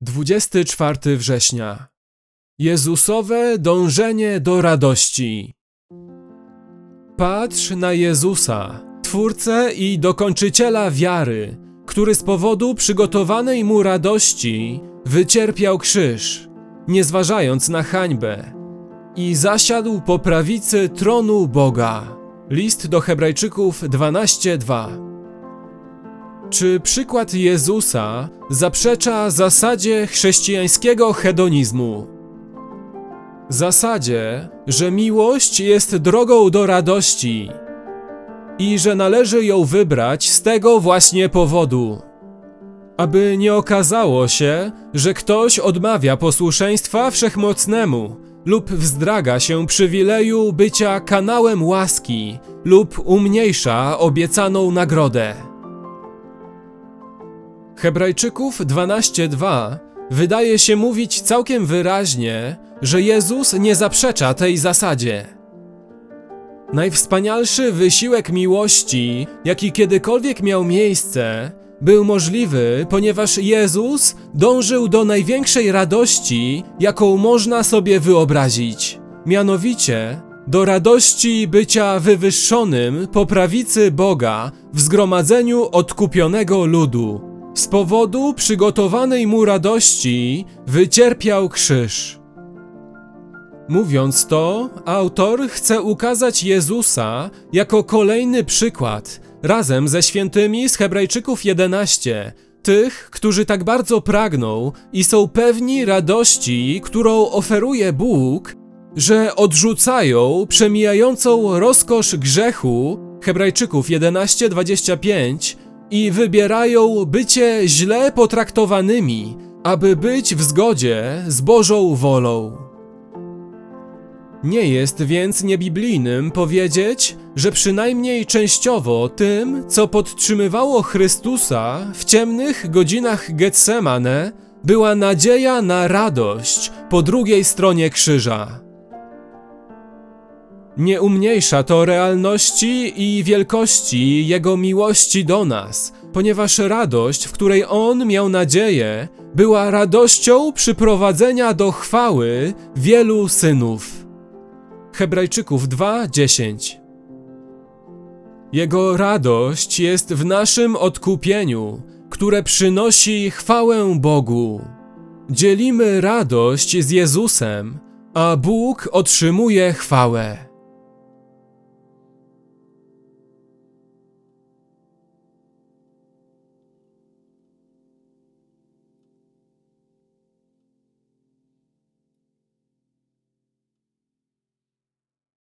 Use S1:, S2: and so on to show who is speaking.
S1: 24 września. Jezusowe dążenie do radości. Patrz na Jezusa, Twórcę i dokończyciela wiary, który z powodu przygotowanej mu radości wycierpiał krzyż, nie zważając na hańbę, i zasiadł po prawicy tronu Boga. List do Hebrajczyków 12:2. Czy przykład Jezusa zaprzecza zasadzie chrześcijańskiego hedonizmu? Zasadzie, że miłość jest drogą do radości i że należy ją wybrać z tego właśnie powodu. Aby nie okazało się, że ktoś odmawia posłuszeństwa wszechmocnemu lub wzdraga się przywileju bycia kanałem łaski lub umniejsza obiecaną nagrodę. Hebrajczyków 12:2 wydaje się mówić całkiem wyraźnie, że Jezus nie zaprzecza tej zasadzie. Najwspanialszy wysiłek miłości, jaki kiedykolwiek miał miejsce, był możliwy, ponieważ Jezus dążył do największej radości, jaką można sobie wyobrazić. Mianowicie do radości bycia wywyższonym po prawicy Boga w zgromadzeniu odkupionego ludu. Z powodu przygotowanej mu radości wycierpiał krzyż. Mówiąc to, autor chce ukazać Jezusa jako kolejny przykład, razem ze świętymi z Hebrajczyków 11, tych, którzy tak bardzo pragną i są pewni radości, którą oferuje Bóg, że odrzucają przemijającą rozkosz grzechu Hebrajczyków 11:25 i wybierają bycie źle potraktowanymi, aby być w zgodzie z Bożą wolą. Nie jest więc niebiblijnym powiedzieć, że przynajmniej częściowo tym, co podtrzymywało Chrystusa w ciemnych godzinach Getsemane, była nadzieja na radość po drugiej stronie krzyża. Nie umniejsza to realności i wielkości Jego miłości do nas, ponieważ radość, w której On miał nadzieję, była radością przyprowadzenia do chwały wielu synów. Hebrajczyków 2:10 Jego radość jest w naszym odkupieniu, które przynosi chwałę Bogu. Dzielimy radość z Jezusem, a Bóg otrzymuje chwałę.